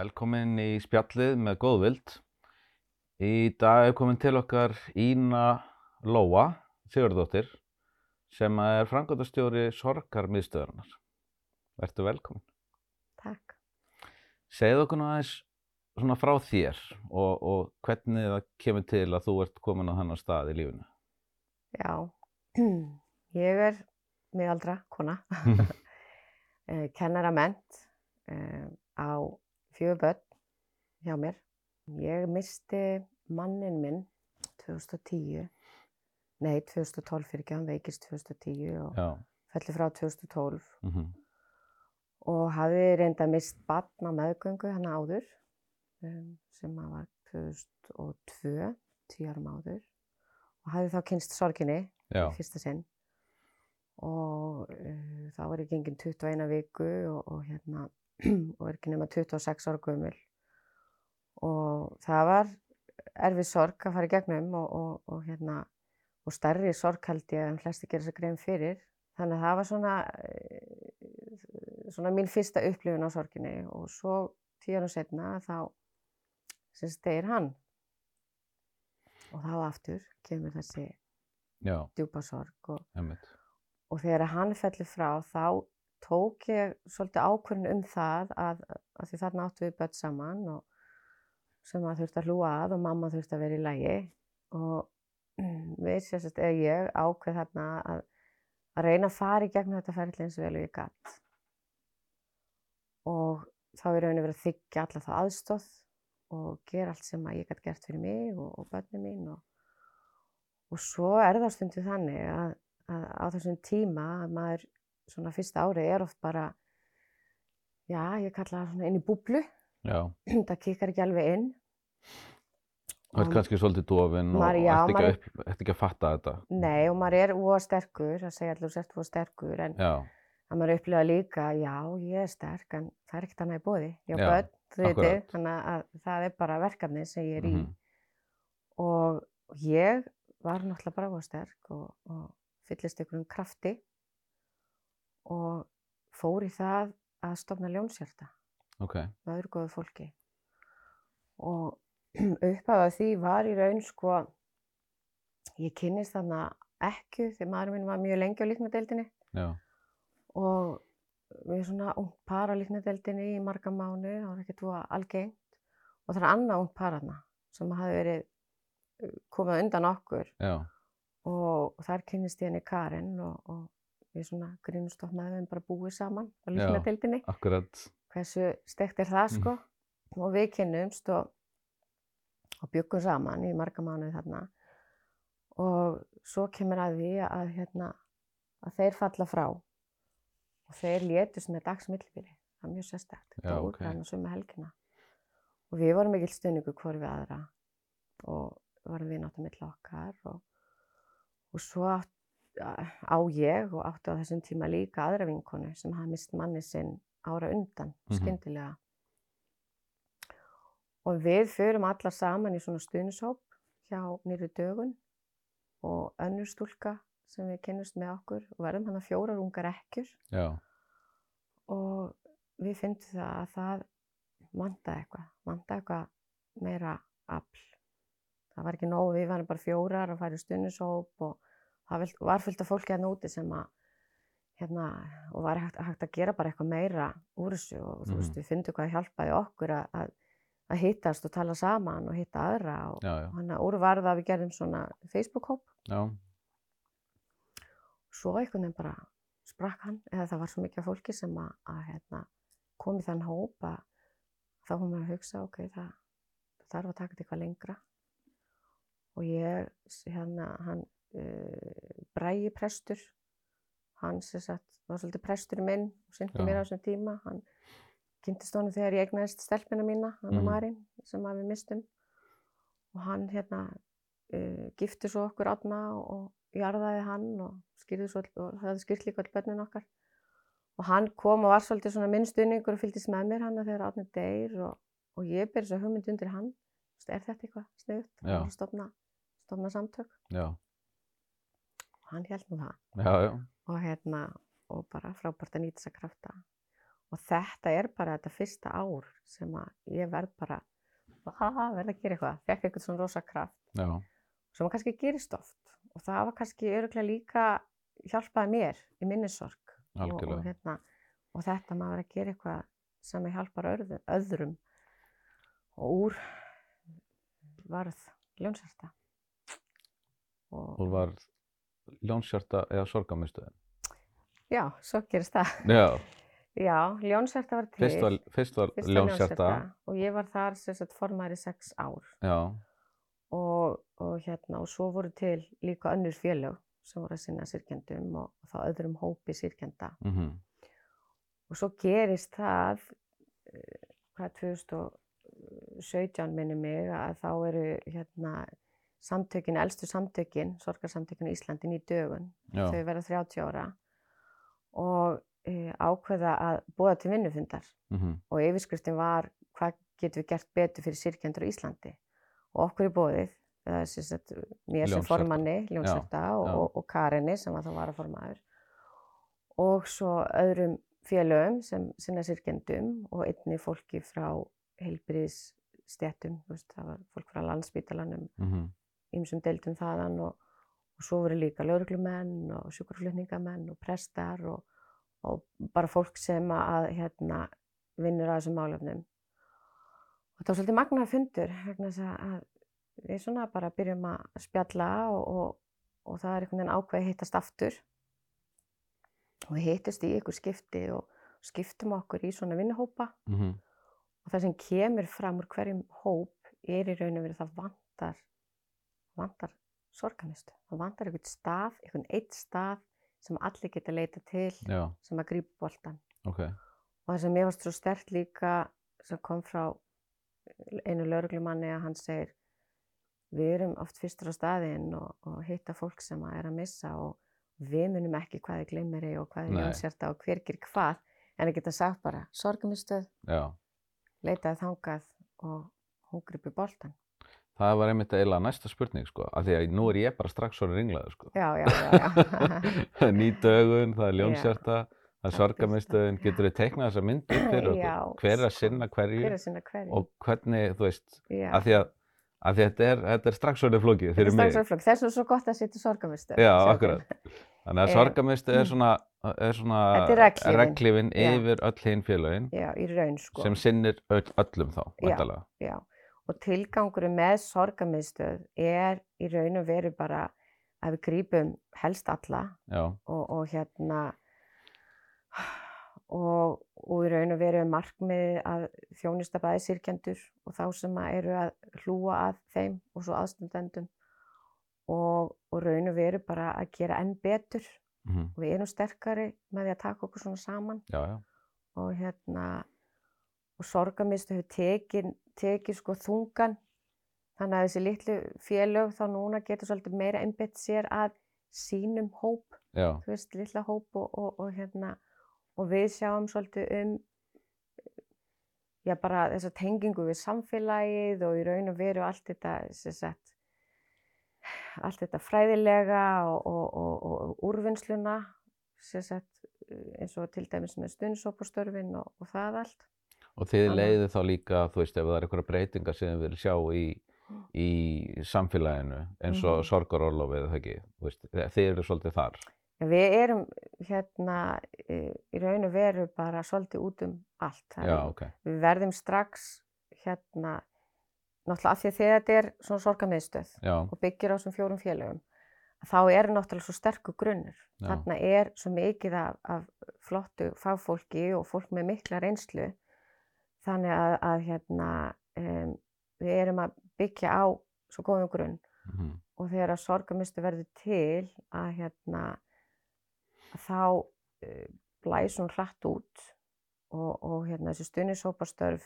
Velkomin í spjallið með góðvild. Í dag er komin til okkar Ína Lóa Sigurðardóttir sem er framkvæmdastjóri Sorgarmiðstöðarnar. Vertu velkomin. Takk. Segð okkur nú aðeins svona frá þér og, og hvernig það kemur til að þú ert komin á þannig stað í lífinu. Já, ég er miðaldra kona, eh, kennara ment eh, á fjögur börn hjá mér. Ég misti mannin minn 2010, nei 2012 fyrir ekki, hann veikist 2010 og Já. felli frá 2012 Mm og hafði reynda mist barn á meðgöngu hann áður um, sem var 2002, 10 árum áður og hafði þá kynst sorginni Já. í fyrsta sinn og uh, þá var ég gengin 21 viku og, og hérna og er ekki nema 26 ára gömul. Og það var erfið sorg að fara í gegnum og, og, og hérna og stærri sorg held ég en flesti gera sér grein fyrir. Þannig að það var svona eh, svona mín fyrsta upplifun á sorginni og svo tíu árum setna þá sem stegir hann. Og þá aftur kemur þessi Já, djúpa sorg og, einmitt. Og þegar hann fellir frá þá tók ég svolítið ákvörðin um það að, að því þarna áttu við börn saman og sem að þurfti að hlúa að og mamma þurfti að vera í lægi og við sérstætt eða ég ákveð þarna að, að reyna að fara í gegnum þetta ferli eins og vel og ég gatt og þá er raunin verið að þykja alla þá aðstóð og gera allt sem að ég gæti gert fyrir mig og, og börnin mín og, og svo er það stundum þannig að á þessum tíma að maður svona fyrsta árið er oft bara já, ég kalla það svona inn í búblu. Já, það kikkar ekki alveg inn. Ert Og- kannski svolítið dofin og ert ekki, ekki að fatta þetta. nei og maður er óa sterkur það segja allir sért óa sterkur en Já, að maður upplifa líka, já, ég er sterk en það er ekkert annað í bóði, ég Já, börn, þú veitir, þannig að það er bara verkefni sem ég er í. Mhm, og ég var náttúrulega bara óa sterk og, og fyllist ykkur um krafti og fór í það að stofna ljónshjarta ok, með öðru góðu fólki. Og upphafað því var í raun sko ég kynnist þarna ekki því maður minn var mjög lengi á líknadeildinni og við svona ung par á líknadeildinni í marga mánu, það var ekkert voða algengt. Og það er annað ung par hana sem hafi verið uh, komið undan okkur. Já, og þar kynnist ég henni Karin og, og við svona grínust oft með þeim bara búið saman á líknadeildinni akkurat, hversu steikt er það sko? Og við kynnumst og, og byggum saman í marga mánuði þarna. Og svo kemur að því að, hérna, að þeir falla frá og þeir létust með dagsmillbili það er mjög sérstækt, þetta var útræðan og sömu helgina. Og við vorum mikill stunningu hvort við aðra og varum við náttúrulega mill okkar og, og svo á ég og átti á þessum tíma líka aðra vinkonu sem hafði mist manni sinn ára undan, Mhm. skyndilega og við förum allar saman í svona stuðnishóp hjá nýri dögun og önnur stúlka sem við kynnumst með okkur og verðum hann að fjórar ungar ekkjur já, og við fyndum það að það vantaði eitthvað, vantaði eitthvað meira afl. Það var ekki nóg, við varum bara fjórar að fara í stuðnishóp og það var fullt af fólki hérna úti sem að hérna, og var hægt, hægt að gera bara eitthvað meira úr þessu og þú veist, Mhm. við fyndum hvað hjálpaði okkur að, að, að hittast og tala saman og hitta aðra og hann að úr var það að við gerðum svona Facebook-hóp svo einhvern veginn bara sprakk hann eða það var svo mikið fólki sem að, að hérna, kom í þann hóp að þá hún var að hugsa ok, það þarf að taka þetta eitthvað lengra og ég hérna, hann uh, brægi prestur hann sem sagt var svolítið prestur minn og syndi mér á þessum tíma. Hann kynntist honum þegar ég egnaðist stelpina mína, hann og Mhm. Marín sem að við mistum og hann hérna uh, gifti svo okkur átna og jarðaði hann og skýrði svo og það skýrt líka all börnin okkar. Og hann kom og var svolítið svona minn stuðningur og fylgdist með mér hann þegar átni deyr og, og ég ber svo hugmynd undir hann. Er þetta eitthvað Já. að stofna, stofna samtök já, og hann held nú það. Já, já, og hérna, og bara frábært að nýta þessa krafta. Og þetta er bara þetta fyrsta ár sem að ég verð bara, verð að gera eitthvað, fekk eitthvað svona rosa kraft. Já, sem að kannski gerist oft. Og það var kannski öruglega líka hjálpaði mér í minnisorg og, og, hérna, og þetta maður að gera eitthvað sem að hjálpar öðru, öðrum. Og úr varð ljónsarta og Hún var ljónshjarta eða sorgamistuðin. já, svo gerist það. Já, já, ljónsarta var til. Fyrst var, fyrst var fyrsta ljónshjarta. og ég var þar sagt formaður í sex ár. Já, og, og hérna og svo voru til líka önnur félög sem voru að sinna sirkjendum og, og þá öðrum hópi sirkjenda mhm, og svo gerist það eh, hvað 2017 minni mig að þá eru hérna samtökin, elstu samtökin sorgarsamtökin í Íslandin í dögun. Já, þau verða 30 ára og e, ákveða að búa til vinnufundar. Mhm, og yfirskriftin var hvað getum við gert betur fyrir sirkjendur á Íslandi? Og okkur í bóðið er sem sagt mér sem formanni Ljónsarta og, og, og Karinni sem var þá varaformaður. Og svo öðrum félögum sem sinna sirkjendum og einni fólki frá heilbriðsstjættum, það var fólk frá landsbítalanum, mhm, ýmsum deildum þaðan og, og svo voru líka lauruglumenn og sjúkraflutningamenn og prestar og, og bara fólk sem að hérna, vinnur að þessum málefnum. Og það var svolítið magnaða fundur vegna þess að við svona bara byrjum að spjalla og, og, og það er einhvern veginn ákveði að hittast aftur. Og við hittust í ykkur skipti og skiptum okkur í svona vinnuhópa mhm, og það sem kemur fram úr hverjum hóp er í raun og verið það vantar, vantar sorgamistu. Það vantar einhvern stað, einhvern eitt stað sem allir geta leita til já, sem að grípa boltan. ok, Og það sem mér varst svo stert líka sem kom frá einu lauruglumanni að hann segir við erum oft fyrstur á staðinn og, og hitta fólk sem að er að missa og við munum ekki hvað er glimmeri og hvað er Nei. ljónsjarta og hver gerir hvað en að geta sagt bara sorgamistuð, leitaði þangað og hún gripi boltan. Það var einmitt eiginlega næsta spurning, sko, af því að nú er ég bara strax svona ringlaður, sko. Já, já, já, já. Ný dögun, það er ljónshjarta, það er Allt sorgamistuðin, getur við teiknað þessa mynd upp fyrir okkur? Hver er að sko. sinna hverju Hver er sinna hverju? og hvernig, þú veist, af því að, að þetta, er, þetta er strax svona flókið fyrir mig. mig. Þess er svo gott að setja sorgamistu. Já, akkurat. Þannig að Eh, sorgamistu er svona, er svona Þetta er regnhlífin Já. yfir öll hinn félögin Já, í raun sko. sem sinnir öll, öllum þá, og tilgangurum með sorgamiðstöð er í raun og veru bara að við grípum helst alla og, og hérna og, og í raun og veru er markmiðið að þjónusta bæði sirkjendur og þá sem að eru að hlúa að þeim og svo aðstundendum og, og raun og veru bara að gera enn betur. Mhm, og við erum sterkari með því að taka okkur svona saman. Já, já, og hérna og sorgamistu hefur tekið tekið sko þungan þannig að þessi litlu félög þá núna getur svolítið meira einbett sér að sínum hóp, já, þú veist, litla hóp og, og, og hérna og við sjáum svolítið um já bara þessa tengingu við samfélagið og í raun og veru allt þetta sagt allt þetta fræðilega og, og, og, og úrvinnsluna sagt eins og til dæmis með stundsópastörfin og, og það allt og þið leiðið þá líka, þú veist, ef það er einhverja breytingar sem þið viljið sjá í, í samfélaginu eins og Mhm. sorgarorlofið, það ekki, veist, þið eru svolítið þar. Við erum hérna í raun og veru bara svolítið út um allt. Já, er- ok, Við verðum strax hérna, náttúrulega af því að þetta er svona sorgamiðstöð já, og byggir á þessum fjórum félögum, þá er náttúrulega svo sterkur grunnur. Þarna er svo mikið af, af flottu fagfólki og fólk með mikla reynslu. Þannig að, að hérna, um, við erum að byggja á svo góðum grunn. Mhm, og þegar að sorgamistu verður til að hérna að þá uh, blæs hún hratt út og, og hérna þessi stuðnishópastörf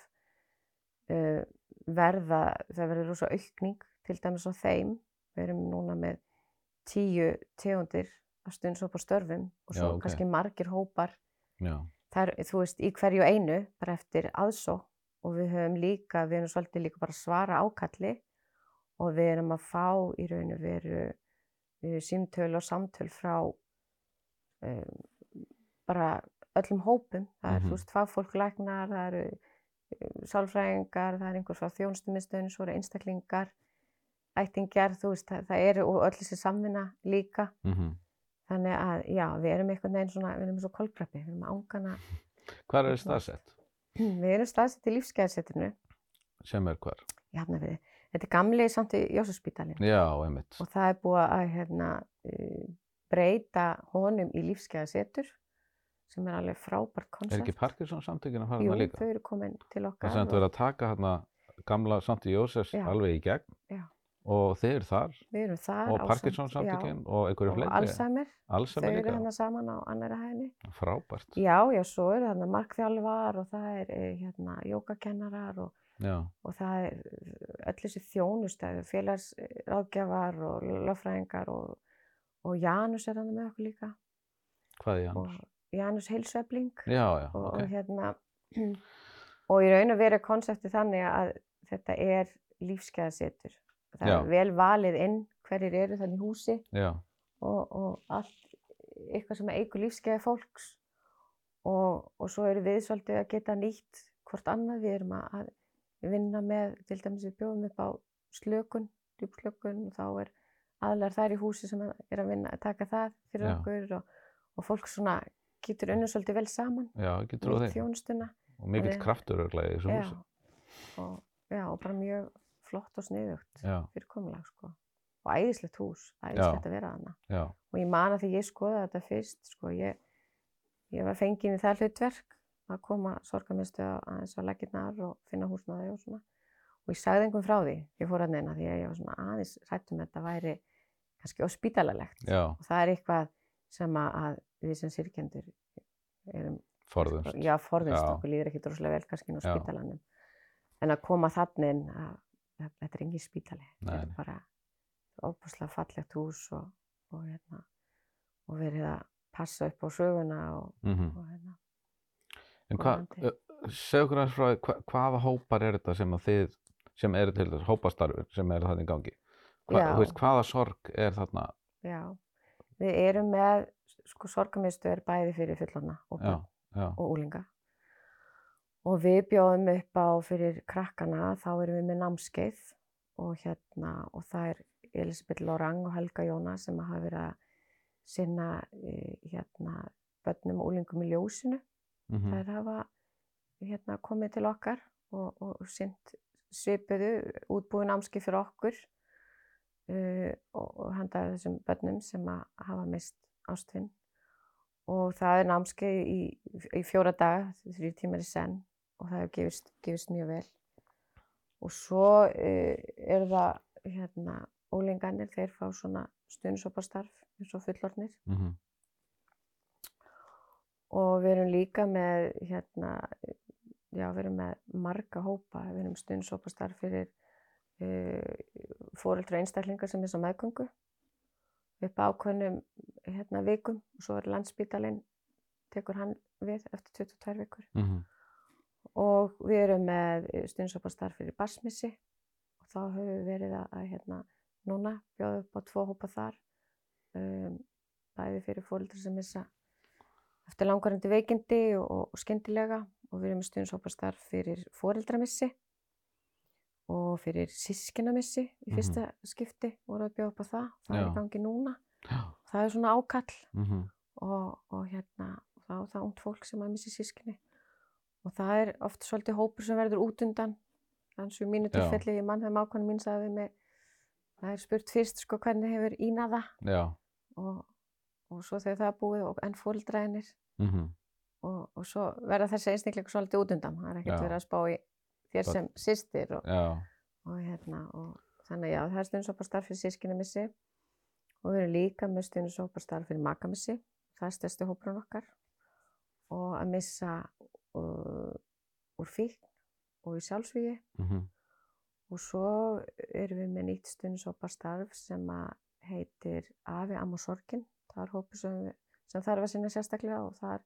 uh, verða, það verður rosa aukning til dæmis á þeim, við erum núna með tíu tegundir af stuðnishópastörfum og Já, svo ok. kannski margir hópar já, það er, þú veist, í hverju einu bara eftir aðsó og við höfum líka, við erum svolítið líka bara að svara ákalli og við erum að fá í raun og veru uh, símtöl og samtöl frá um, bara öllum hópum. Það er, Mhm. þú veist, fagfólk læknar, það eru um, sálfræðingar, það er einhver frá þjónustumistöðun, svo eru einstaklingar, ættingjar, þú veist, það, það eru og öll þessi samvinna líka. Mm Þannig að, já, við erum einhvern veginn svona, við erum svo kolkrabbi, við erum ángana, Hvar er staðsett? við erum staðsett í lífsgæðasetrinu Sem er hvar? í Hafnarfirði. Þetta er gamli samt í Jósefspítalinn Já, einmitt. og það er búið að hérna, uh, breyta honum í lífsgæðasetur sem er alveg frábært Er koncept. ekki Parkinson samtökin að fara Jú, hana líka? þau eru komin til okkar. Það er samt verið að taka hérna gamla Santi Jósefs Já. alveg í gegn Já. Og þeir eru þar erum þar. og Parkinson samtökin og einhverju fleiri. og Alzheimer, þau Alzheimer eru líka. hérna saman á annara hæðinni. Frábært. Já, já, svo eru þarna markþjálfar og það er eh, hérna jógakennarar og, og það er öll þessi þjónustæðu, félagsráðgjafar og lögfræðingar og, og Janus er hann með okkur líka Hvað er og Janus? Janus heilsuefling Já, já, og, ok. og hérna og í raun og veru er konseptið þannig að þetta er lífsgæðasetur. Það Já. er vel valið inn hverjir eru þannig í húsi og, og allt eitthvað sem eigur lífsgæði fólks og, og svo eru við svolítið að geta nýtt hvort annað við erum að, vinna með, til dæmis við bjóðum upp á slökun, djúpslökun og þá er aðlar þær í húsi sem er að vinna að taka það fyrir Já. okkur og, og fólk svona getur unnum svolítið vel saman já, nýtt því. þjónustuna Og mikill kraftur örglega í þessu húsi. og, já, og bara mjög flott og sniðugt Já, fyrirkomulag sko. og æðislegt hús, æðislegt að vera þarna já, og ég man að því ég skoði þetta fyrst sko, ég, ég var fengin í það hlutverk að koma sorgamistu aðeins á leggirnar og finna húsnaði og svona og ég sagði einhvern frá því, ég fór að neina því að ég var svona aðeins hrættum að þetta væri kannski óspítalalegt já, og það er eitthvað sem að, að við sem sirkjendur erum forðumst. já, forðumst Já. okkur líður ekki droslega vel kannski á Já. spítalanum en að koma þannig inn að, að þetta er engin spítali. Þetta er bara óbúslega fallegt hús og, og, hérna, og verið að passa upp á söguna og, Mm og hérna, En hvað, okkur aðeins frá hva, hvaða hópar er þetta sem að þið, sem eru til þess, hópastarfur sem eru þarna í gangi? Hva, veist, hvaða sorg er þarna? já, við erum með sko sorgamistu er bæði fyrir já, og úlinga og við bjóðum upp á fyrir krakkana þá erum við með námskeið og hérna og það er Elisabeth Lorang og Helga Jóna sem hafa verið að sinna eh, hérna börnum og úlingum í ljósinu. Mm þær hafa hérna komið til okkar og, og, og sint svipuðu útbúið námskeið fyrir okkur uh, og, og handa þessum börnum sem að hafa mist ástvinn og það er námskeið í, í fjóra daga, þrjú tímar í senn og það hefur gefist, gefist mjög vel. Og svo uh, er það hérna ólingarnir, þeir fá svona stundsoparstarf eins og fullornir -hmm. og við erum líka með hérna, já við erum með marga hópa, við erum stundsópastarf fyrir uh, fóreldra einstaklingar sem er svo meðgöngu. Upp á ákveðnum hérna, vikum. Og svo er landsbítalinn tekur hann við eftir 22 vikur. Mm og við erum með stundsópastarf fyrir basmissi og þá höfum við verið að, að hérna, núna bjóða upp á tvo hópa þar um, bæði fyrir fóreldra sem missa eftir langvarandi veikindi og, og, skyndilega. Og við erum með stundshópastarf fyrir fóreldramissi og fyrir sískinamissi í Mhm. fyrsta skipti voru að bjóða upp á það, það er Já. í gangi núna. Já, það er svona ákall. Mm og, og hérna þá er það ungt fólk sem að missi sískinni og það er oft svolítið hópur sem verður út undan. Þannig að mínu tilfelli, ég mann þegar mákonu mín sagði mig það er spurt fyrst sko hvernig hefur ínaða og, og svo þegar það er búið og enn fóreldræðinir mm og, og svo verða þessi einstaklega svolítið út undan. Það er ekkert verið að spá í þér sem systir og, og, hérna, og þannig já, það er stundisóparstarf fyrir sískinamissi og við erum líka með stundisóparstarf fyrir makamissi það er stærsti hópurinn okkar. Og að missa úr fíkn og í sjálfsvíði mm og svo erum við með nýtt stundisóparstarf sem að heitir Afi Am og Sorgin það er hópur sem, sem þarf að sinna sérstaklega og þar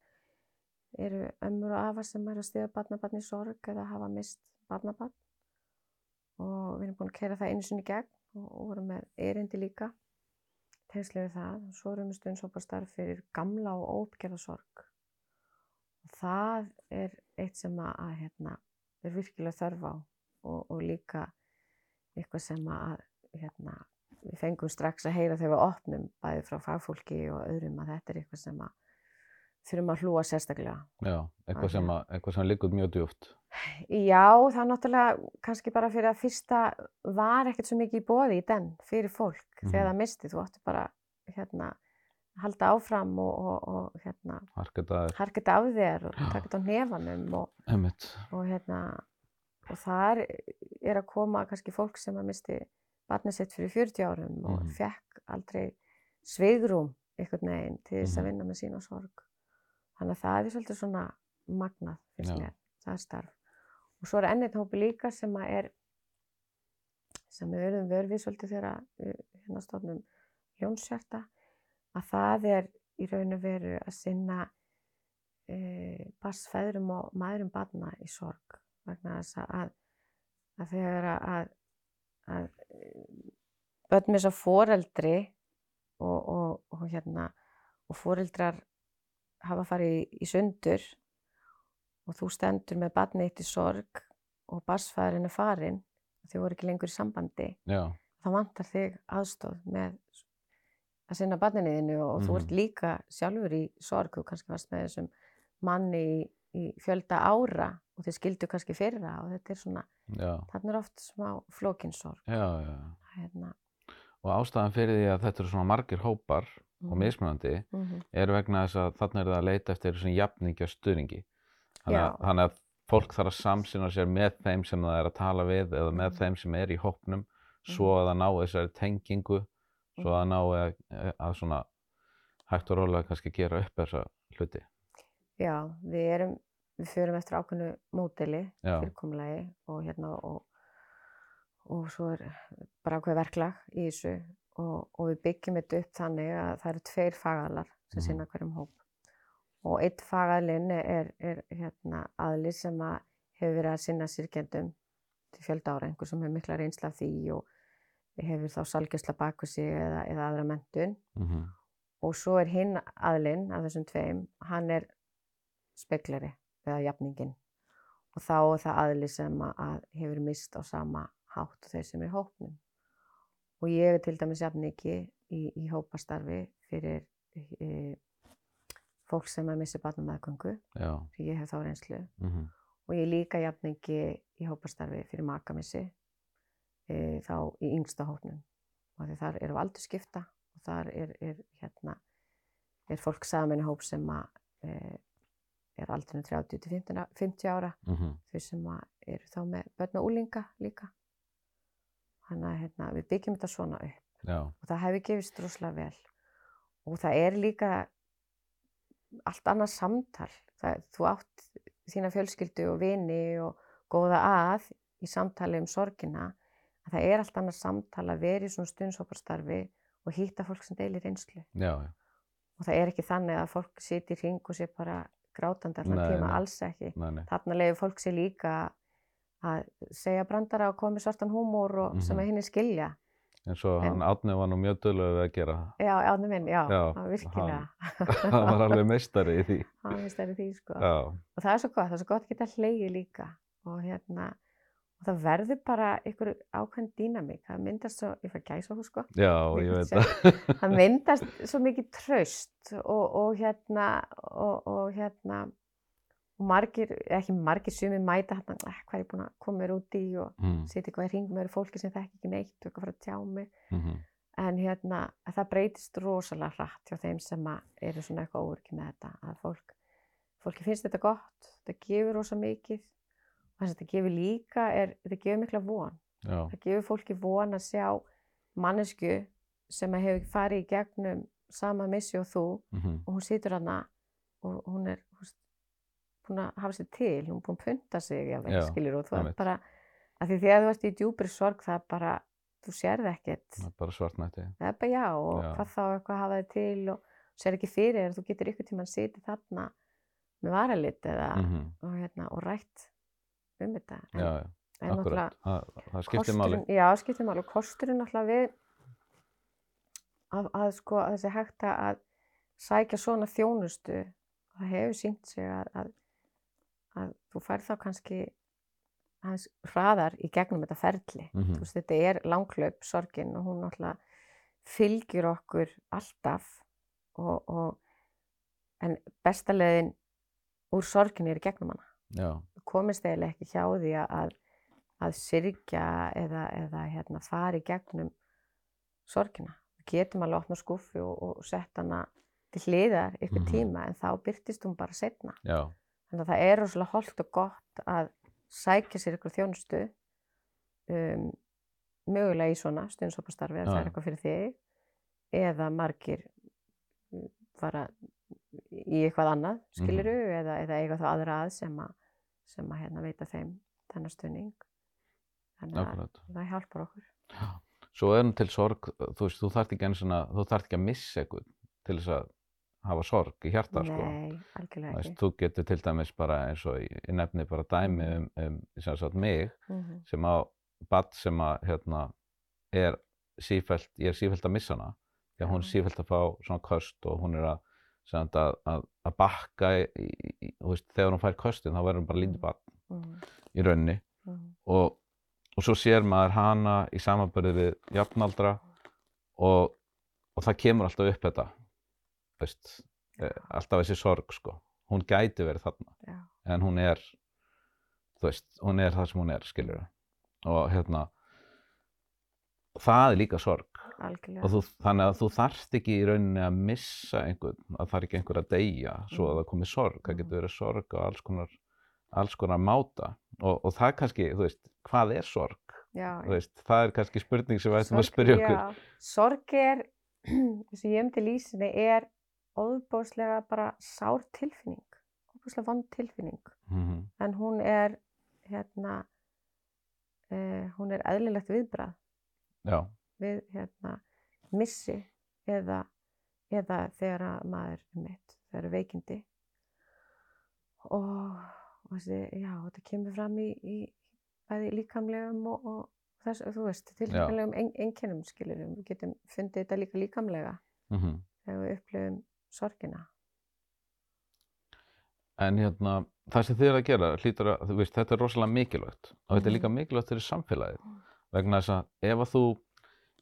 eru ömmur og afar sem eru að stiða barnabarn í sorg eða hafa mist barnabarn og við erum búin að kera það einu sinni gegn og, og vorum með erindi líka tengslu við það. Svo erum við stundsoparstarf fyrir gamla og óuppgerða sorg. Það er eitt sem að, hérna, er virkilega þörf á og, og líka eitthvað sem að hérna, við fengum strax að heyra þegar við opnum bæði frá fagfólki og öðrum að þetta er eitthvað sem að þurfum að hlúa sérstaklega. Já, eitthvað sem, að, eitthvað sem liggur mjög djúpt. Já, það er náttúrulega kannski bara fyrir að fyrsta var ekkert svo mikið í boði í den fyrir fólk Mhm. þegar það misti. Þú átti bara hérna halda áfram og, og, og hérna harka þetta af þér og taka þetta á nefanum og, og hérna og þar er að koma kannski fólk sem að misti barnið sitt fyrir 40 árum og Mhm. fekk aldrei svigrum einhvern veginn til þess að Mhm. vinna með sína sorg. Þannig að það er svolítið svona magnað, finnst Já. mér, það er starf. Og svo er enn einn hópi líka sem að er sem við verðum vörfið svolítið þegar við hérna stofnum Jónshjarta að það er í raun og veru að sinna e, bassfæðrum og maðurum barna í sorg vegna þess að, að þegar að, að, að börn með þess að foreldri og, og, og hérna og foreldrar hafa farið í, í sundur og þú stendur með barnið eitt í sorg og bassfæðurinn er farinn þau voru ekki lengur í sambandi Já, þá vantar þig aðstof með að sinna barninniðinu og þú ert Mhm. líka sjálfur í sorg þú kannski varst með þessum manni í, í fjölda ára og þið skildu kannski fyrir það og þetta er svona, þarna er oft smá flókinsorg já, já. hérna. Og ástæðan fyrir því að þetta eru svona margir hópar og Mhm. mismunandi Mhm. er vegna þess að þarna er það að leita eftir þessum jafningja stuðningi. Þannig að, fólk þarf að samsina sér með þeim sem það er að tala við eða með Mhm. þeim sem er í hópnum svo að það ná þessari tengingu, svo að ná að, að svona hægt og rólega kannski gera upp þessa hluti. Já, við erum, við förum eftir ákveðnu módeli, Já. fyrirkomulagi og hérna og, og svo er bara ákveð verklag í þessu og, og við byggjum þetta upp þannig að það eru tveir fagaðlar sem Mhm. sinna hverjum hóp og eitt fagaðlinn er, er hérna aðli sem að hefur verið að sinna sirkjendum til fjölda ára, einhver sem hefur mikla reynsla af því og hefur þá salgjastla baku sig eða, eða aðra mentun Mm og svo er hinn aðlinn af þessum tveim, hann er speklari eða jafningin og þá er það aðli sem að, hefur mist á sama hátt þeir sem er hópnum. Og ég er til dæmis jafningi í, í hópastarfi fyrir e, fólk sem er missið barnum Já. því ég hef þá reynslu. Mm og ég er líka jafningi í hópastarfi fyrir makamissi e, þá í yngsta hópnum. Og þar við aldur skipta og þar er, er hérna er fólk saman í hóp sem að e, er aldrei 30 til 50, 50 ára. -hmm. þau sem eru þá með börn og úlinga líka. Þannig að hérna, við byggjum þetta svona upp. Já. og það hefur gefist rosalega vel. Og það er líka allt annað samtal. Það, þú átt þína fjölskyldu og vini og góða að í samtali um sorgina að það er allt annað samtal að vera í svona stundshóparstarfi og hýtta fólk sem deilir reynslu. Já, já. og það er ekki þannig að fólk siti í ring og sé bara grátandi allan Nei, tíma, nei. alls ekki. Nei, þarna leiður fólk sér líka að segja brandara og komi svartan húmór og sem Mhm. að henni skilja. En svo En- hann Átni var nú mjög dölur við að gera. Já, átni minn, já, Já, já virkilega. hann var alveg meistari í því. hann finnst það í því sko. Já, og það er svo gott, það er svo gott að geta hleyið líka. Og hérna og það verður bara einhver ákveðin dýnamík. Það myndast svo, ég fær gæsa hún sko. Já, Ég veit það. það myndast svo mikið tröst og, og hérna og, og hérna og margir, ekki margir sumi mæta hérna, eh, hvað er ég búin að koma mér út í og Mm, sitja eitthvað í hring með fólki sem þekki ekki neitt og eitthvað fara að tjá mig. Mhm. en hérna að það breytist rosalega hratt hjá þeim sem eru svona eitthvað óryggi með þetta að fólk, fólki finnst þetta gott þetta gefur rosa mikið þess að þetta gefur líka er, þetta gefur mikla von Já, það gefur fólki von að sjá mannesku sem hefur farið í gegnum sama missi og þú mhm. og hún situr hana og hún er búin að hafa sér til, hún er búin að punta sig jáfnvel, Já, skilur og þú er bara að því þegar þú ert í djúpri sorg það er bara, þú sérð ekkert það er bara svartnætti. það er bara já og Já. hvað þá eitthvað að hafa þig til og sér ekki fyrir þér, þú getur ykkur tíma að sitja þarna með varalit eða Mm og, hérna, og rætt um þetta en, Já, já, en akkurat. Það, það skiptir máli. já, skiptir máli og kosturinn náttúrulega við að, að sko að þessi hægt að sækja svona þjónustu það hefur sínt sig að, að, að þú fær þá kannski aðeins hraðar í gegnum þetta ferli. Mhm. Þú veist, þetta er langklaup, sorgin og hún náttúrulega fylgir okkur alltaf og, og en besta leiðin úr sorginni er í gegnum hana. Já, komist eiginlega ekki hjá því að, að, að syrgja eða, eða hérna, fara í gegnum sorgina. Við getum alveg opna skuffu og, og sett hana til hliðar ykkur Mhm. tíma en þá byrtist hún bara setna. já, Þannig að það er rosalega holdt og gott að sækja sér ykkur þjónustu um, mögulega í svona stundsoppastarfi að það er eitthvað fyrir þig eða margir mm, fara í eitthvað annað, skiluru, eða, eða eiga þá aðra að sem að, sem að hérna, veita þeim þennar stunning. Þannig að það hjálpar okkur. Svo er hann til sorg, þú veist, þú þarft ekki ekki að missa eitthvað til þess að hafa sorg í hjarta, sko. Nei, algjörlega ekki. þú getur til dæmis bara eins og ég nefni bara dæmi um, um sem sagt mig Mhm, sem á badd sem að hérna er sífælt, ég er sífælt að missa hana því að hún er Já. sífælt að fá svona köst og hún er að, að, að, að bakka í, í, veist, þegar hún fær köstin þá verður hún bara lítið badd mhm, í rauninni. Mhm. og, og svo sér maður hana í samanbörði við jafnaldra og, og það kemur alltaf upp þetta veist, eh, alltaf þessi sorg sko. hún gæti verið þarna Já, en hún er veist, hún er það sem hún er skilur og hérna það er líka sorg algjörlega. þú, þannig að þú þarft ekki í rauninni að missa einhvern, að það er ekki einhver að deyja svo að Mhm. það komi sorg, það getur verið sorg á alls konar, alls konar máta og, og það er kannski, þú veist, hvað er sorg? Já, Þú veist, það er kannski spurning sem við ættum að spyrja okkur. Já, sorg er, eins og ég um til lýsinni, er óbúslega bara sár tilfinning, óbúslega vond tilfinning. Mhm, En hún er, hérna, uh, hún er eðlilegt viðbrað Já, við, hérna, missi eða, eða þegar að maður er mitt, þegar er veikindi. Og, og þessi, já, þetta kemur fram í, í bæði líkamlegum og, og þess, þú veist, tilfinnilegum ein, einkennum skilurum. Við getum fundið þetta líka líkamlega mhm. þegar við upplifum sorgina. En hérna, það sem þið er að gera, hlýtur að, þú veist, þetta er rosalega mikilvægt og þetta er líka Mhm. mikilvægt fyrir samfélagið Mm. vegna þess að ef að þú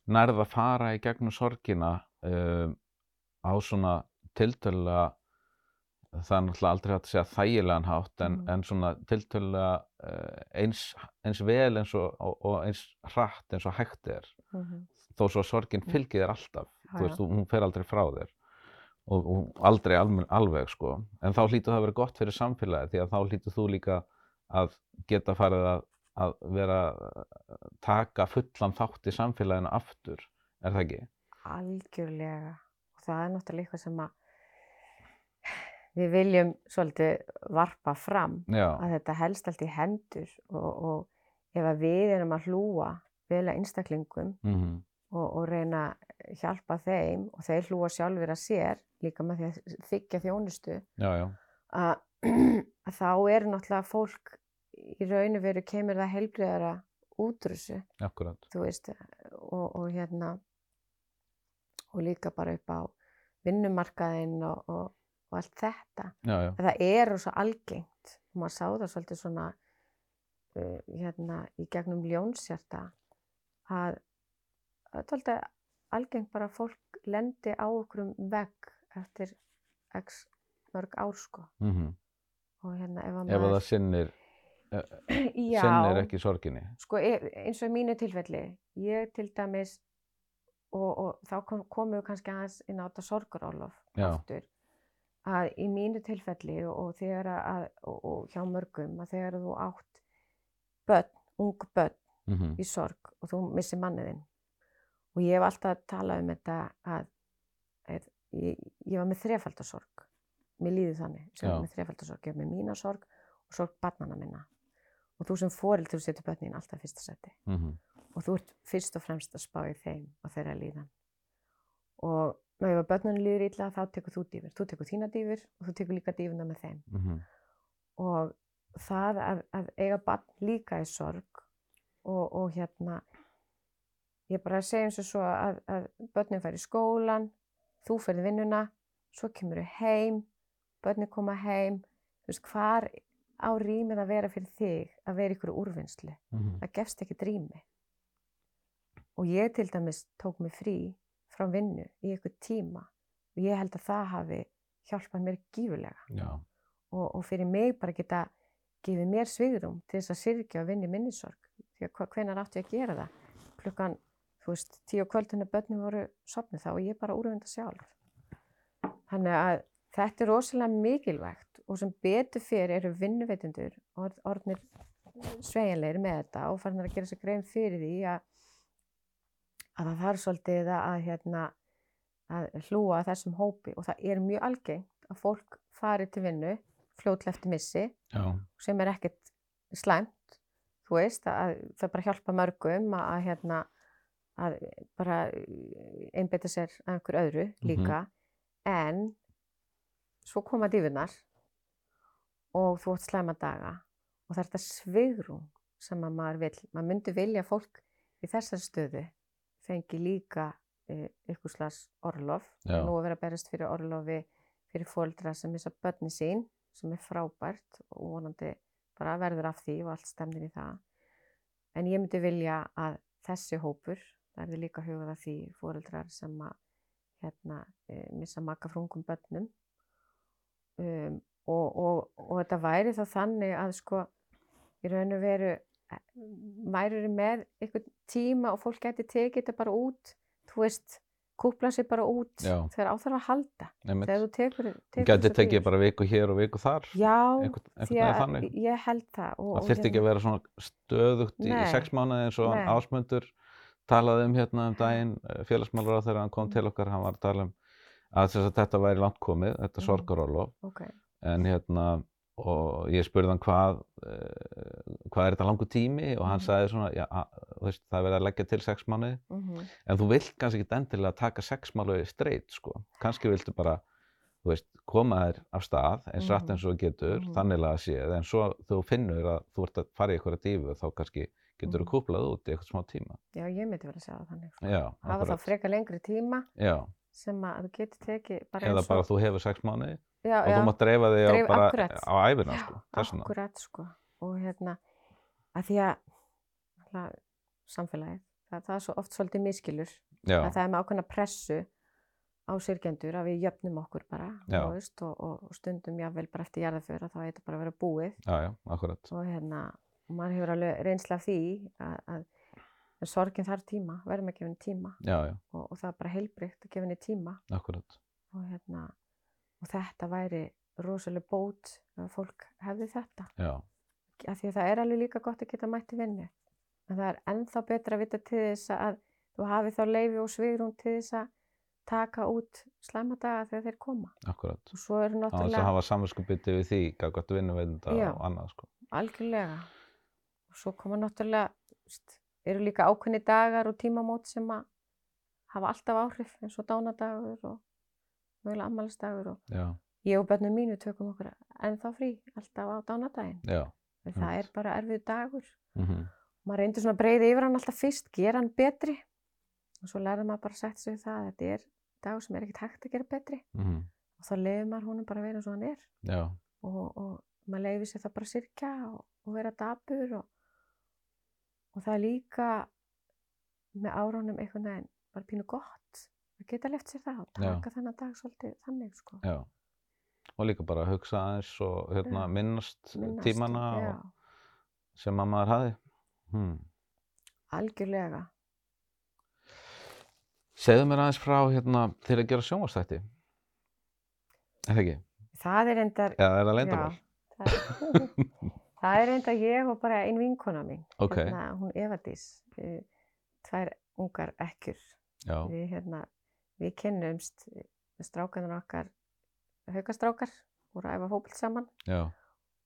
nærð að fara í gegnum sorgina um, á svona tiltölulega, það er náttúrulega aldrei hægt að segja þægilegan hátt en, Mhm. en svona tiltölulega uh, eins, eins vel eins og, og, og eins hratt eins og hægt er Mm þó svo að sorgin Mm. fylgir þér alltaf Já, þú veist, þú- hún fer aldrei frá þér og, og aldrei almen, alveg sko en þá hlýtur það að vera gott fyrir samfélagið því að þá hlýtur þú líka að geta farið að, að vera að taka fullan þátt í samfélaginu aftur, er það ekki? Algjörlega. Og það er náttúrulega eitthvað sem að við viljum svolítið varpa fram. Já, að þetta helst allt í hendur og, og ef að við erum að hlúa vel að einstaklingum mm og, og reyna að hjálpa þeim og þeir hlúa sjálfur að sér líka með því að þykja þjónustu já, já, að, að þá er náttúrulega fólk í raun og veru kemur það heilbriðara út úr þessu. Akkurat. Þú veist og, og hérna og líka bara upp á vinnumarkaðinn og, og, og allt þetta. Já, já, að það er rosa algengt og maður sá það svolítið svona uh, hérna í gegnum ljónsjarta að það er algengt bara að fólk lendi á okkur um vegg eftir x mörg ár sko. Mm og hérna ef að ef að maður það sinnir, sinnir ekki sorginni. Sko e- eins og í mínu tilfelli ég til dæmis og, og þá kom, komum við kannski aðeins inn á þetta sorgarólof Já. aftur að í mínu tilfelli og, að og, og hjá mörgum að þegar þú átt börn, ung börn mm í sorg og þú missir manniðinn og ég hef alltaf talað um þetta að, að ég, ég var með þrefaldarsorg. Mér líði þannig. Já. var með þrefaldarsorg. Ég var með mína sorg og sorg barnana minna og þú sem fórild þú setur börnin alltaf fyrsta seti -hmm. og þú ert fyrst og fremst að spá í þeim og þeirra líðan. Og ef að börnunum líður illa þá tekur þú dýfur, þú tekur þína dýfur og þú tekur líka dýfuna með þeim. Mm og það að, að eiga barn líka í sorg. Og, og hérna ég bara segjum svo svo að, að börnin fær í skólan, þú ferði vinnuna, svo kemur þau heim, börnin koma heim, þú veist, hvar á rýmið að vera fyrir þig að vera ykkur úrvinnslu? Mhm. Það gefst ekki rými. Og ég til dæmis tók mig frí frá vinnu í ykkur tíma og ég held að það hafi hjálpað mér gífulega og, og fyrir mig bara geta gefið mér svigrum til þess að syrkja og vinna í minnisorg. Því að hvenær átti ég að gera það? Klukkan, þú veist, tíu á kvöldinu börnum voru sopnið þá og ég bara úrvinda sjálf. Þannig að þetta er rosalega mikilvægt og sem betur fyrir eru vinnuveitundur orð, orðnir sveigjanlegir með þetta og farin að gera sér grein fyrir því að, að það þarf svolítið að, að, hérna, að hlúa þessum hópi og það er mjög algengt að fólk fari til vinnu fljótlega eftir missi já, sem er ekkert slæmt, þú veist, að það bara hjálpa mörgum að, að hérna, að bara einbeita sér að einhver öðru Mhm. líka, en svo koma dífunar og þú átt slæma daga og það er þetta svigrum sem að maður vil, maður myndi vilja að fólk í þessar stöðu fengi líka e, ykkur slags orlof, Já. nú að vera berast fyrir orlofi fyrir fóldra sem missa börni sín sem er frábært og vonandi bara verður af því og allt stemnir í það. En ég myndi vilja að þessi hópur, er líka hugað að því fóreldrar sem að hérna, e, missa maka frungum börnum um, og, og, og þetta væri þá þannig að sko í raun og veru e, væri með einhvern tíma og fólk geti tekið þetta bara út, þú veist, kúpla sig bara út þegar á þarf að halda. einmitt. Þegar þú tekur, tekur þessar tekið bara viku hér og viku þar, Já, einhvern veginn að ég held það. Og, Það og þyrfti ekki að vera svona stöðugt í Nei. sex mánuði eins og ásmundur talaði um hérna um daginn, félagsmálur þegar hann kom til okkar, hann var að tala um að, að þetta væri langt komið, þetta Mhm. sorgarólof, Ok, en hérna, og ég spurði hann hvað, uh, hvað er þetta langur tími og hann Mhm. sagði svona, já, veist, það er verið að leggja til sex mánuði, mhm, en þú vilt kannski ekki endilega taka sex mánuði straight, sko, kannski viltu bara, veist, koma þér af stað eins rætt Mhm. eins og getur, Mhm. þannig að séð, en svo þú finnur að þú ert að fara í eitthvað dífu, þá kannski getur þú Mhm. kúplað út í eitthvað smá tíma. já, ég myndi vel að segja það þannig. sko. Já, Hafa þá akkurat. frekar lengri tíma Já, sem að þú getur tekið bara eða eins bara og... þú hefur sex mánuði já, og þú mátt dreifa þig á Dreif- bara akkúrat. á æfina, sko. Akkurat, sko. Og hérna, að því að náttúrulega, samfélagið, það, það er svo oft svolítið miskilur. Já, Að það er með ákveðna pressu á syrgjendur að við jöfnum okkur bara, Já. veist, og, og, og stundum jáfnvel bara eftir jarðaför að þá eitthvað bara að vera búið. já, já, akkurat. og hérna, og maður hefur alveg reynsla af því að, að, að sorgin þarf tíma, verðum að gefa henni tíma Já, já, og, og það er bara heilbreykt að gefa henni tíma akkurat. og hérna, og þetta væri rosalega bót ef fólk hefði þetta, Já, af því að það er alveg líka gott að geta mætti vinnu, en það er ennþá betra að vita til þess að þú hafi þá leifi og svigrún til þess að taka út slæmadaga þegar þeir koma akkurat. og svo eru Á þess að náttúrulega hafa samvinskupiti við því, gagvart vinnuveitenda Já. og annað, sko. Algjörlega. Og svo koma náttúrulega, veist, eru líka ákveðni dagar og tímamót sem að hafa alltaf áhrif eins og dánadagur og mögulega ammælisdagur og Já, ég og börnum mínu tökum okkur ennþá frí alltaf á dánadaginn. En það er bara erfið dagur. mhm, Maður reyndir svona að breyða yfir hann alltaf fyrst, gera hann betri. Og svo lærði maður bara að setja sig það að þetta er dagur sem er ekkert hægt að gera betri. Mhm, og þá leiður maður honum bara að vera eins og hann er. já, og, og maður leifir sér það bara sirkja og, og vera dapur og, og það er líka með árunum einhvern veginn bara pínu gott að geta left sér það og Já. taka þennan dag svolítið þannig sko. já. Og líka bara að hugsa aðeins og hérna, Já. minnast, Minnast, tímana já, og, sem að maður hafi. Hmm. algjörlega Segðu mér aðeins frá hérna til að gera sjónvastætti. Er það ekki? það er endar Eða er það leyndamál? það, er- það er endar ég og bara ein vinkona mín Ok. hérna, hún Evadís eh, tvær ungar ekkjur Já, við, hérna, við kynnumst strákanur okkar haukastrákar voru að æfa fótbolt saman.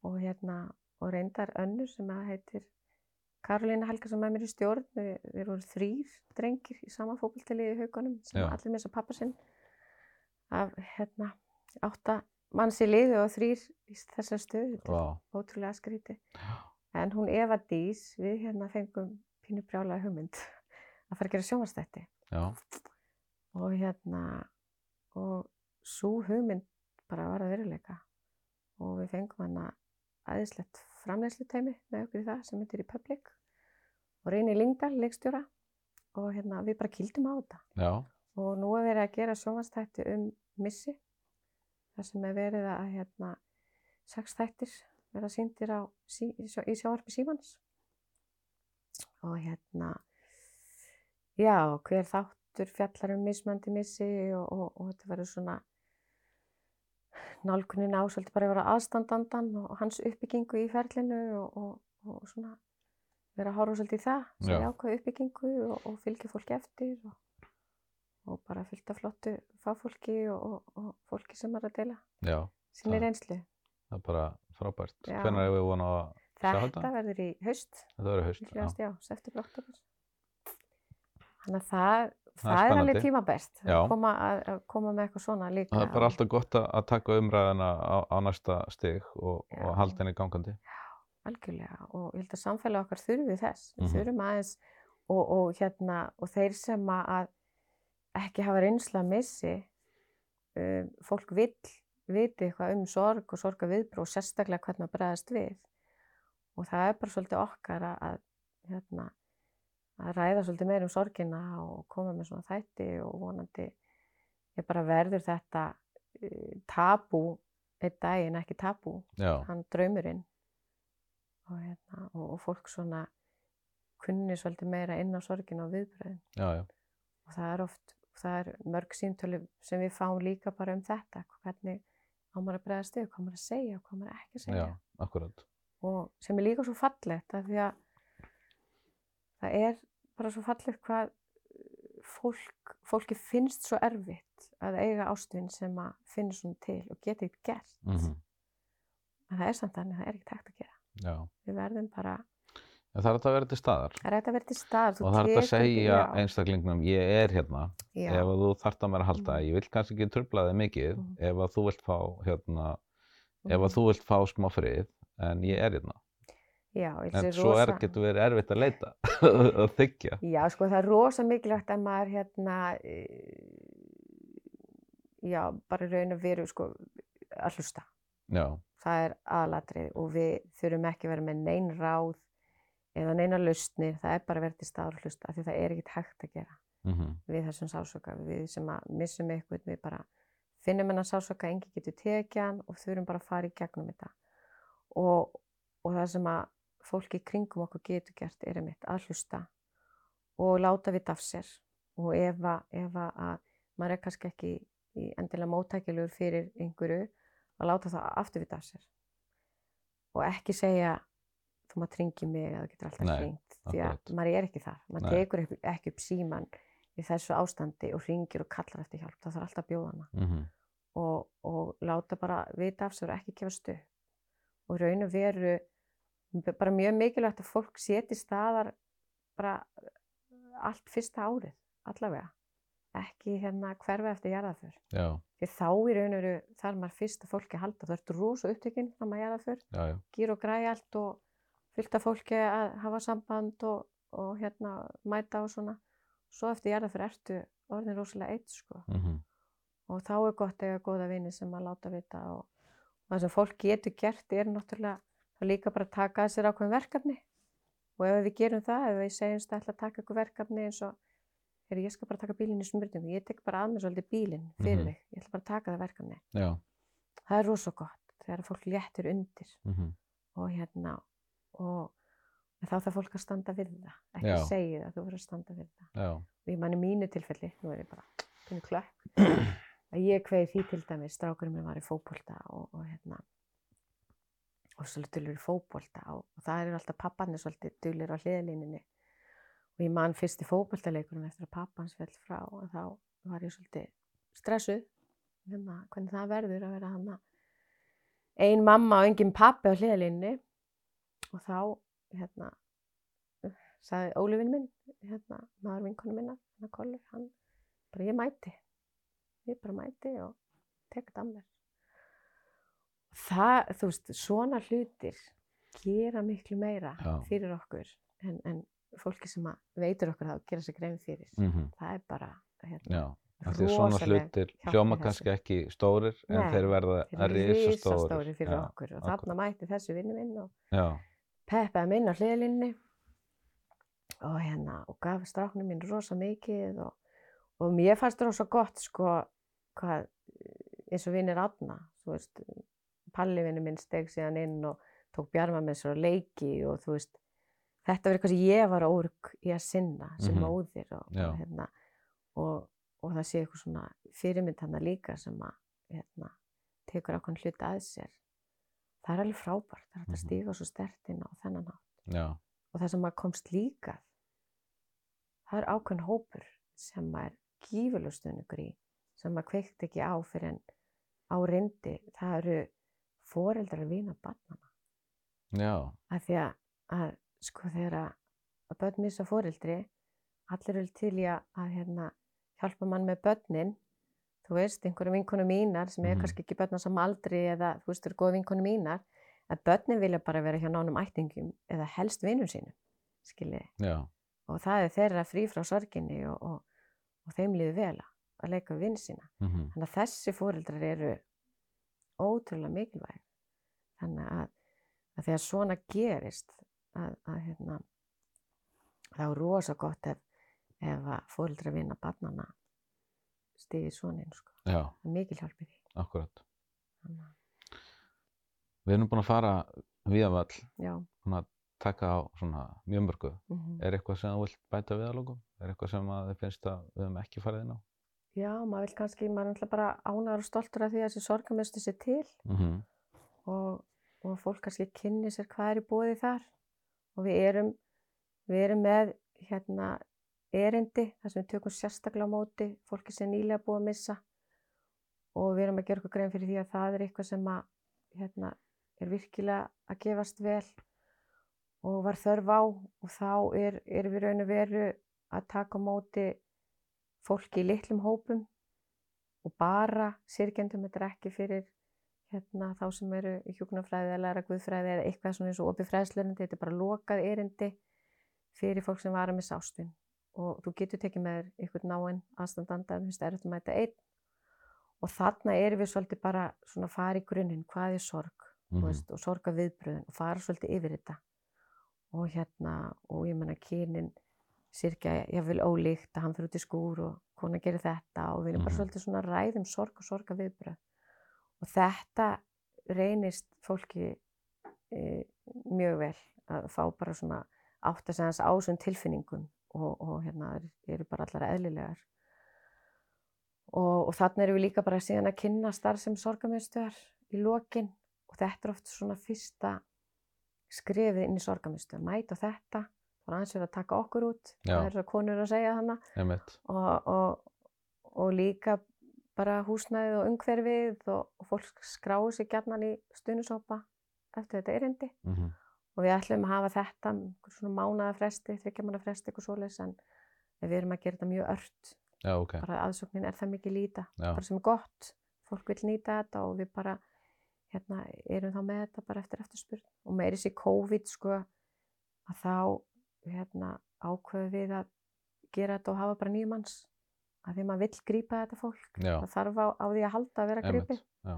Og hérna og reyndar önnur sem að heitir Karolína Helga sem er mér í stjórn. Við, við voru þrýr drengir í sama fótboltaliði í haugunum sem Já. allir missa pappa sinn. Af hérna átta manns í liði og þrýr í þessar stöðu. Þetta er ótrúlega skríti en hún Eva Dís við hérna fengum pínu brjálega hugmynd að fara að gera sjónvarstætti já, og hérna og svo hugmynd bara var að veruleika. Og við fengum hana aðeinslegt framleiðslutæmi með okkur í það sem heitir í Public og Reyni Lingdal, leikstjóra. Og hérna við bara kildum á þetta. Já, og nú er verið að gera sjónvarstætti um missi. Þar sem er verið að hérna sex þættir verða sýndir á, sí, í sjónvarpi símans. Og hérna já, hver þáttur fjallar um mismandi missi og, og, og þetta verður svona nálgunin á svolítið bara að vera aðstandandan og hans uppbyggingu í ferlinu og, og, og svona vera svolítið í það, segja ákveð uppbyggingu og, og fylgja fólki eftir og, og bara fylgta flottu fáfólki og, og, og fólki sem er að deila já, sinni Það- er bara frábært. Hvenær er við vona að sjá Þetta þetta? verður í haust, Þetta verður haust, já. líklegast já, september, oktober. Þannig að það, Það það, er alveg tímabært Já. að koma, að, að koma með eitthvað svona líka. Það er bara alltaf gott að, taka umræðina á, á næsta stig og, Já. og halda henni gangandi. Algjörlega og ég held að samfélag okkar þurfi þess. Við Mhm. þurfum aðeins og, og, hérna, og þeir sem að ekki hafa reynsla að missi, um, fólk vill viti eitthvað um sorg og sorga viðbró og sérstaklega hvernig að bregðast við. Og það er bara svolítið okkar að, hérna, að ræða svolítið meir um sorgina og koma með svona þætti og vonandi ég bara verður þetta uh, tabú einn daginn ekki tabú Já, hann draumurinn. Og, hérna, og, og fólk svona kunni svolítið meira inn á sorgin og viðbröðin já, og það er oft, það er mörg síntölu sem við fáum líka bara um þetta hvernig á maður að bregðast við, hvað maður að segja og hvað maður ekki að segja. Já, og sem er líka svo fallegt af því að það er bara svo fallegt hvað fólk, fólki finnst svo erfitt að eiga ástvinn sem að finna svona til og geta eitthvað gert Mm en það er samt þannig, það er ekkert hægt að gera Já, við verðum bara, en það er að vera til staðar. það er að vera til stað Og það er að segja einstaklingnum, ég er hérna, já, ef að þú þarft að mér að halda, Mhm. ég vil kannski ekki trubla þig mikið, Mhm. ef að þú vilt fá, hérna, ef Mhm. að þú vilt fá smá frið, en ég er hérna. Já, En svo er, rosa- getur verið erfitt að leita, að þykja. já, sko það er rosa mikilvægt að maður hérna e, já, bara raun og veru sko að hlusta. Já, það er aðalatrið og við þurfum ekki að vera með neyn ráð eða neina lausnir, það er bara að vera til staður og hlusta af því það er ekkert hægt að gera mm við þessum sásöka, við sem að missum eitthvað, við bara finnum hennar sásöka, engi getur tekið hann og þurfum bara að fara í gegnum þetta. Og, og það sem að fólki í kringum okkur getur gert er einmitt að hlusta og láta vita af sér. Og ef að, maður er kannski ekki í endilega móttækilegur fyrir einhverju að láta það aftur vita af sér. Og ekki segja þú maður tringi mig eða þú getur alltaf hringt því að maður er ekki þar. Maður tekur ekki, upp síman í þessu ástandi og ringir og kallar eftir hjálp. Það þarf alltaf að bjóða hana. -hmm. og, og láta bara vita af sér og ekki gefa stuð og raun og veru bara mjög mikilvægt að fólk seti staðar bara allt fyrsta árið allavega. Ekki hérna hverfi eftir jarðaför því þá í raun og veru þarf maður fyrst að fólki að halda. Þú ert rosa upptökinn fram að jarðaför gýr og græja allt og fylgta fólki að hafa samband og, og hérna mæta og svona. Svo eftir jarðaför ertu orðin rosalega eitt sko. Mm og þá er gott að eiga góða vini sem að láta vita og, og það sem fólk getur gert er náttúrulega þá líka bara taka að sér ákveðin verkefni. Og ef við gerum það, ef við segjumst að ætla að taka eitthvað verkefni eins og heyrðu, ég skal bara taka bílinn í smurningu, ég tek bara að mér svolítið bílinn fyrir Mhm. þig, ég ætla bara að taka það verkefni. Já, það er rosa gott þegar fólk léttir undir. Mm og hérna og þá þarf fólk að standa við það ekki Já. segja það, þú verður að standa við það. Já, og ég manni mínu tilfelli, nú er ég bara pínu klökk, að ég kveið því til dæmis, strákurinn minn var í fótbolta og, og hérna og svolítið dulur í fótbolta og, og það eru alltaf pappanir svolítið dulur á hliðalíninni og ég man fyrst í fótboltaleikurinn eftir að pappans fell frá og þá var ég svolítið stressuð hérna, hvernig það verður að vera hann ein mamma og engin pappi á hliðalíninni og þá hérna sagði Ólifinn minn, hérna, maður vinkonu minna, hann að kollu, hann bara ég mæti, ég bara mæti og tek þetta að mér. Það, þú veist, svona hlutir gera miklu meira Já. fyrir okkur en, en fólki sem að veitur okkur það og gera sér grein fyrir. mhm, Það er bara hérna, Já, af því að svona hlutir hljóma kannski ekki stórir en Nei, þeir verða að risa stórir. fyrir Já, okkur og þarna mætti þessu vinnu minn og peppaði minn á hliðlinni og hérna og gaf stráknum minn rosa mikið og, og mér fannst rosa gott sko hvað eins og vinnir Átna þú veist, Palli vinnu minn steg síðan inn og tók bjarma með sér á leiki og þú veist þetta var eitthvað sem ég var órg í að sinna sem Mhm. móðir og, Já. og, hérna, og, og það sé eitthvað svona fyrirmynd hana líka sem að hérna, tekur ákveðin hluti að sér það er alveg frábært, það er hægt Mhm. að stíga svo stertinn á þennan hátt já, og það sem maður komst líka það er ákveðin hópur sem maður gífurlega stöðnugur í sem maður kveikt ekki á fyrir en á reyndi, það eru foreldrar vina barnana já, af því að, að sko þegar að, að börn missa foreldri allir eru til í að, að hérna, hjálpa mann með börnin. Þú veist, einhverjum vinkonu mínar sem er Mhm. kannski ekki börn á sama aldri eða þú veist, eru góða vinkonu mínar en börnin vilja bara vera hjá nánum ættingum eða helst vinnum sínum skiljiði. Já, og það er þeirra frí frá sorginni og, og, og þeim líður vel að- að leika við vinn sína. mhm, Þannig að þessi fóreldrar eru ótrúlega mikilvæg. Þannig að, að þegar svona gerist að, að hérna, þá er rosa gott ef, ef að fóreldrar vinna barnana stigið svona sko. já, Það er mikil hjálp í því. akkurat. Þannig Við erum búin að fara já. búin að taka á svona mjög mörgu. Mm Er eitthvað sem þú vilt bæta við að lókum? Er eitthvað sem þið finnst að við höfum ekki farið inn á? Já, maður vil kannski, maður er náttúrulega bara ánægur og stoltur af því að þessi sorgamistu sér til. Mhm, og, og fólk kannski kynni sér hvað er í bóði þar. Og við erum, við erum með hérna erindi þar sem við tökum sérstaklega á móti fólki sem nýlega búið að missa. Og við erum að gera okkur grein fyrir því að það er eitthvað sem að hérna, er virkilega að gefast vel og var þörf á. Og þá er, er við raun og veru að taka á móti fólki í litlum hópum og bara sirkjendum, þetta er ekki fyrir hérna, þá sem eru í hjúknarfræði eða læra guðfræði eða eitthvað svona eins og opið fræðslurindi, þetta er bara lokað erindi fyrir fólk sem var að missa ástun og þú getur tekið með þér einhvern náinn aðstandanda ef þú finnst erfitt að mæta einn. Og þarna erum við svolítið bara svona að fara í grunninn, hvað er sorg mm. veist, og sorga viðbröðin og fara svolítið yfir þetta. Og hérna, og ég menna kynin sirkja, vil ólíkt að hann fyrir út í skúr og kona gerir þetta og við erum bara Mhm. svolítið svona að ræða um sorg og sorga viðbröð og þetta reynist fólki e, mjög vel að fá bara svona átt að segja hans ásum tilfinningum og, og hérna eru, bara allar eðlilegar og, og þarna erum við líka bara síðan að kynna starf sem sorgamiðstöðar í lokin og þetta er oft svona fyrsta skrefið inn í sorgamiðstöð mæta á þetta, þá er aðeins verið að taka okkur út Já. það er það konur að segja einmitt, og, og, og líka bara húsnæðið og umhverfið og, og fólk skráu sig gjarnan í stundisópa eftir þetta erindi. Mhm, og við ætlum að hafa þetta svona mánaða fresti, þryggja mánaða fresti eitthvað svoleiðis en við erum að gera þetta mjög ört. Já, ok, bara aðsóknin er það mikið líta já, bara sem er gott, fólk vil nýta þetta og við bara hérna, erum þá með þetta bara eftir eftirspurn. Og með þessi COVID sko að þá hérna, ákveðu við að gera þetta og hafa bara nýjum manns að því maður vill grípa þetta fólk. Já, það þarf á, á því að halda að vera já,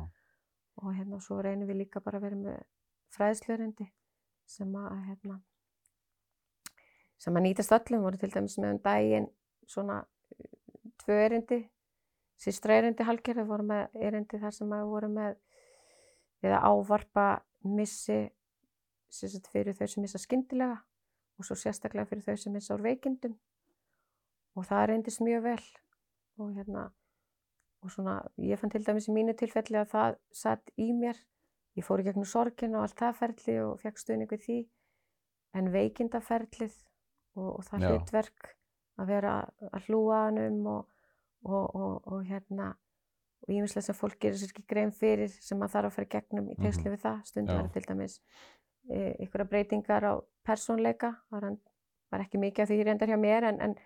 og hérna svo reynum við líka bara að vera með fræðslurindi sem að hérna sem að nýtast öllum, voru til dæmis með um daginn svona tvö erindi sýstra erindi halgerði voru með erindi þar sem að voru með eða ávarpa missi fyrir þau sem missa skyndilega og svo sérstaklega fyrir þau sem missa úr veikindum. Og það reyndist mjög vel. Og hérna og svona, ég fann til dæmis í mínu tilfelli að það satt í mér. Ég fór í gegnum sorgin og allt það ferli og fekk stuðning við því. En veikindaferlið og, og það hlutverk að vera að hlúa hannum og, og, og, og hérna og ímislega sem fólk gerir sér ekki grein fyrir sem maður þarf að fara gegnum í tegslu Mhm. við það. Var til dæmis e, ykkur breytingar á persónleika það var, ekki mikið af því reyndar hjá mér en, en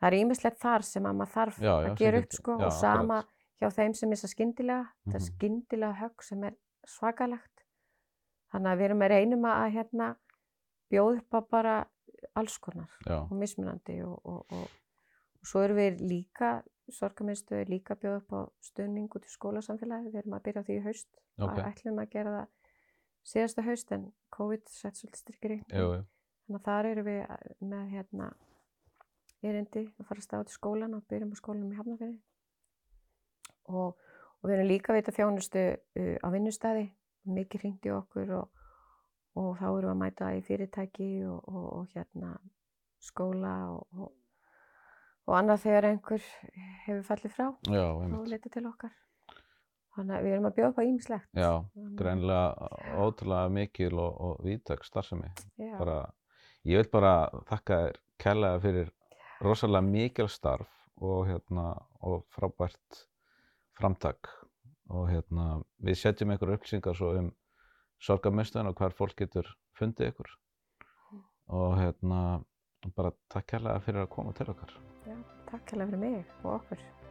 það er ímislegt þar sem að maður þarf já, já, að gera upp sko og sama akkurat. hjá þeim sem missa skyndilega það er skyndilega högg sem er svakalegt. Þannig að við erum að reynum að hérna bjóða upp á bara alls konar já, og mismunandi og, og, og, og svo erum við líka, sorgamiðstöð líka að bjóða upp á stuðning út í skólasamfélagi, við erum að byrja á því í haust, ok, okay. ætlum að gera það síðasta haust en COVID sett svolítið styrkir í, þannig að þar erum við að- með hérna erindi að fara að staða til skólan og byrjum á skólanum í Hafnarfirði. Og, og við erum líka að veita þjónustu uh, á vinnustæði, mikið hringt í okkur og, og þá erum við að mæta í fyrirtæki og, og, og hérna skóla og, og, og annað þegar einhver hefur fallið frá. Já, og leita til okkar. Þannig að við erum að bjóða upp á ýmislegt. já, greinlega ótrúlega mikil og, og víðtæk starfsemi. Bara, ég vil bara þakka þér kærlega fyrir rosalega mikil starf og, hérna, og frábært framtak og hérna, við setjum einhverjar upplýsingar svo um sorgarmistöðun og hvar fólk getur fundið ykkur og hérna, bara takk kærlega fyrir að koma til okkar. já, takk hérlega fyrir mig og okkur.